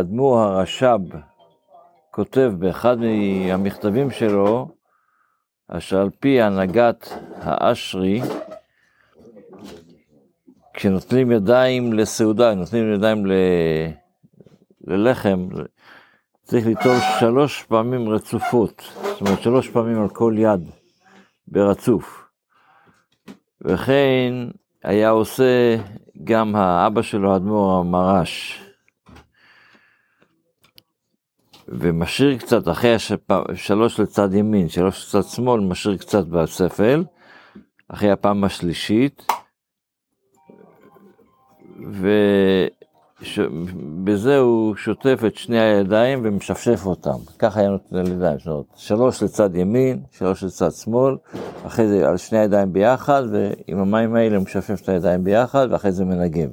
אדמו"ר הרש"ב כותב באחד מהמכתבים שלו, אשר על פי הנהגת האשרי, כשנותנים ידיים לסעודה, נותנים ידיים ל... ללחם, צריך ליטול שלוש פעמים רצופות, זאת אומרת שלוש פעמים על כל יד ברצוף. וכן היה עושה גם האבא שלו, האדמו"ר המרש. ומשאיר קצת, אחרי השפ... שלוש לצד ימין, שלוש לצד שמאל, משאיר קצת בספל, אחרי הפעם השלישית, ובזה הוא שוטף את שני הידיים ומשפשף אותם, ככה היה נותן לידיים, זאת אומרת, שלוש לצד ימין, שלוש לצד שמאל, אחרי זה על שני הידיים ביחד, ועם המים האלה הוא משפשף את הידיים ביחד, ואחרי זה מנגב.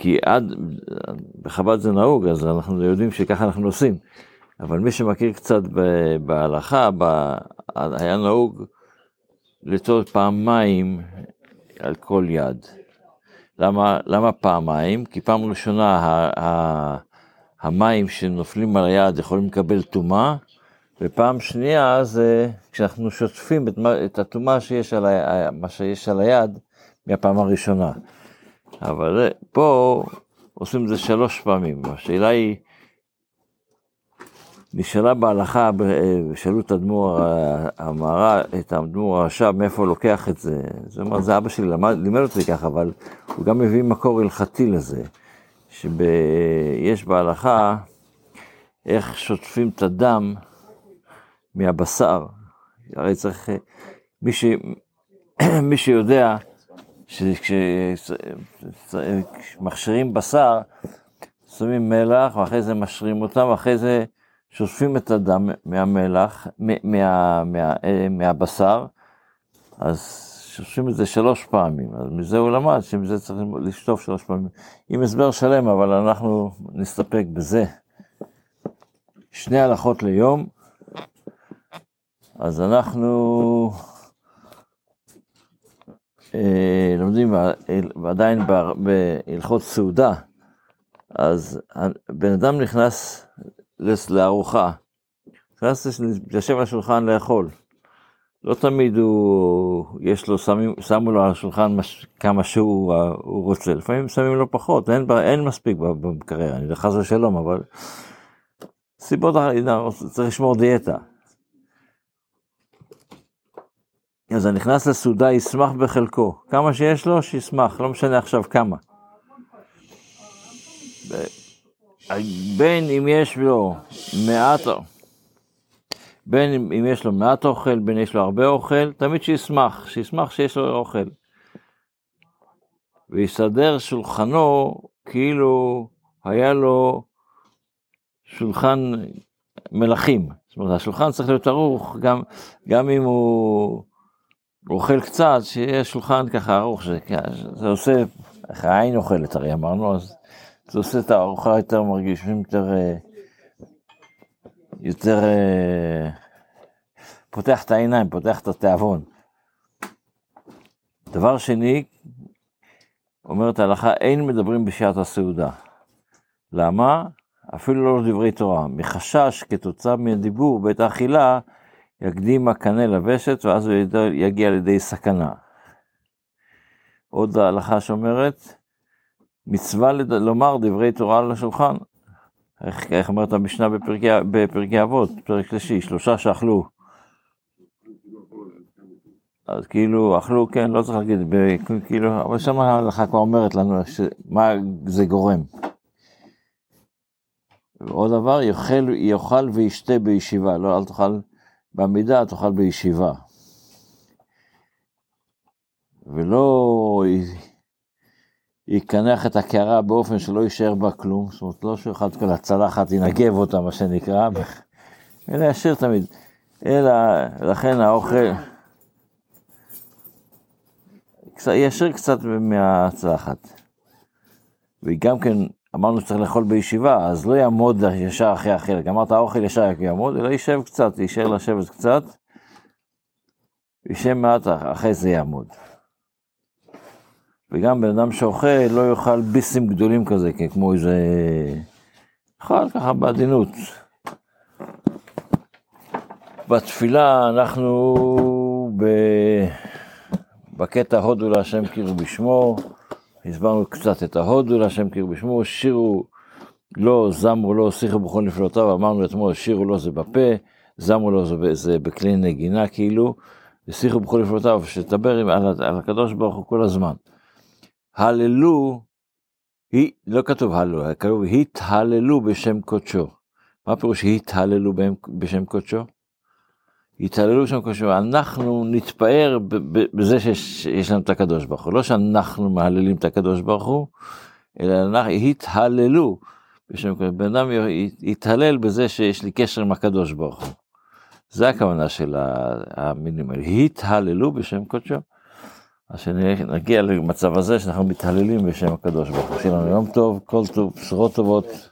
כי עד, בחב"ד זה נהוג, אז אנחנו יודעים שככה אנחנו עושים. אבל מי שמכיר קצת בהלכה, היה נהוג לטעות פעמיים על כל יד. למה, למה פעמיים? כי פעם ראשונה ה, ה, המים שנופלים על היד יכולים לקבל טומאה, ופעם שנייה זה כשאנחנו שוטפים את, את הטומאה שיש על, מה שיש על היד מהפעם הראשונה. אבל פה עושים את זה שלוש פעמים. השאלה היא, נשאלה בהלכה, שאלו את האדמו"ר המהר"ל, את האדמו"ר הרש"ב, מאיפה לוקח את זה. זאת אומרת, זה אבא שלי למד, לימד אותי ככה, אבל הוא גם מביא מקור הלכתי לזה, שיש בהלכה איך שוטפים את הדם מהבשר. הרי צריך, מי, ש, מי שיודע, שכשמכשירים בשר, שמים מלח, ואחרי זה משרים אותם, ואחרי זה שוטפים את הדם מהמלח, מה, מה, מה, אה, מהבשר, אז שוטפים את זה שלוש פעמים. אז מזה הוא למד שמזה צריך לשטוף שלוש פעמים. עם הסבר שלם, אבל אנחנו נסתפק בזה. שני הלכות ליום. אז אנחנו לומדים ועדיין בהלכות סעודה, אז בן אדם נכנס לארוחה, נכנס לשב על השולחן לאכול. לא תמיד הוא, יש לו, שמים, שמו לו על השולחן מש, כמה שהוא הוא רוצה, לפעמים שמים לו פחות, אין, אין מספיק במקרר, אני חס ושלום, אבל סיבות, צריך לשמור דיאטה. אז הנכנס לסעודה ישמח בחלקו, כמה שיש לו, שישמח, לא משנה עכשיו כמה. בין אם יש לו מעט, בין אם יש לו מעט אוכל, בין אם יש לו הרבה אוכל, תמיד שישמח, שישמח שיש לו אוכל. ויסדר שולחנו כאילו היה לו שולחן מלכים. זאת אומרת, השולחן צריך להיות ערוך, גם, גם אם הוא אוכל קצת, שיהיה שולחן ככה ארוך, שזה, זה עושה, העין אוכלת הרי אמרנו, אז זה עושה את הארוחה יותר מרגישים יותר, אה, יותר אה, פותח את העיניים, פותח את התיאבון. דבר שני, אומרת ההלכה, אין מדברים בשעת הסעודה. למה? אפילו לא דברי תורה. מחשש כתוצאה מהדיבור בעת האכילה, יקדים הקנה לוושת, ואז הוא יגיע לידי סכנה. עוד ההלכה שאומרת, מצווה לד... לומר דברי תורה על השולחן. איך, איך אומרת המשנה בפרקי, בפרקי אבות, פרק שלישי, שלושה שאכלו. אז כאילו, אכלו, כן, לא צריך להגיד, ב, כאילו, אבל שם ההלכה כבר אומרת לנו ש, מה זה גורם. ועוד דבר, יאכל וישתה בישיבה, לא, אל תאכל בעמידה, תאכל בישיבה. ולא יקנח את הקערה באופן שלא יישאר בה כלום, זאת אומרת, לא שאחד כל הצלחת ינגב אותה, מה שנקרא, אלא ישאיר תמיד. אלא, לכן האוכל, ישאיר קצת מהצלחת. וגם כן, אמרנו שצריך לאכול בישיבה, אז לא יעמוד ישר אחרי החלק. אמרת האוכל ישר יעמוד, אלא יישב קצת, יישאר לשבת קצת, יישב מעט, אחרי זה יעמוד. וגם בן אדם שאוכל לא יאכל ביסים גדולים כזה, כמו איזה... יאכל ככה בעדינות. בתפילה אנחנו ב... בקטע הודו להשם כאילו בשמו, הסברנו קצת את ההודו להשם כאילו בשמו, שירו לא, זמו לא, שיחו בכל נפלאותיו, אמרנו אתמול, שירו לא זה בפה, זמו לו זה, זה בכלי נגינה כאילו, ושיחו בכל נפלאותיו, שתדבר על, על הקדוש ברוך הוא כל הזמן. הללו, היא, לא כתוב הללו, כתוב התהללו בשם קודשו. מה פירוש התהללו בשם קודשו? התהללו בשם קודשו, אנחנו נתפאר בזה שיש לנו את הקדוש ברוך הוא, לא שאנחנו מהללים את הקדוש ברוך הוא, אלא אנחנו התהללו בשם קודשו, בן אדם יתהלל בזה שיש לי קשר עם הקדוש ברוך הוא. זה הכוונה של המילים האלה, התהללו בשם קודשו. אז שנגיע למצב הזה שאנחנו מתהללים בשם הקדוש ברוך הוא. שיהיה לנו יום טוב, כל טוב, בשורות טובות.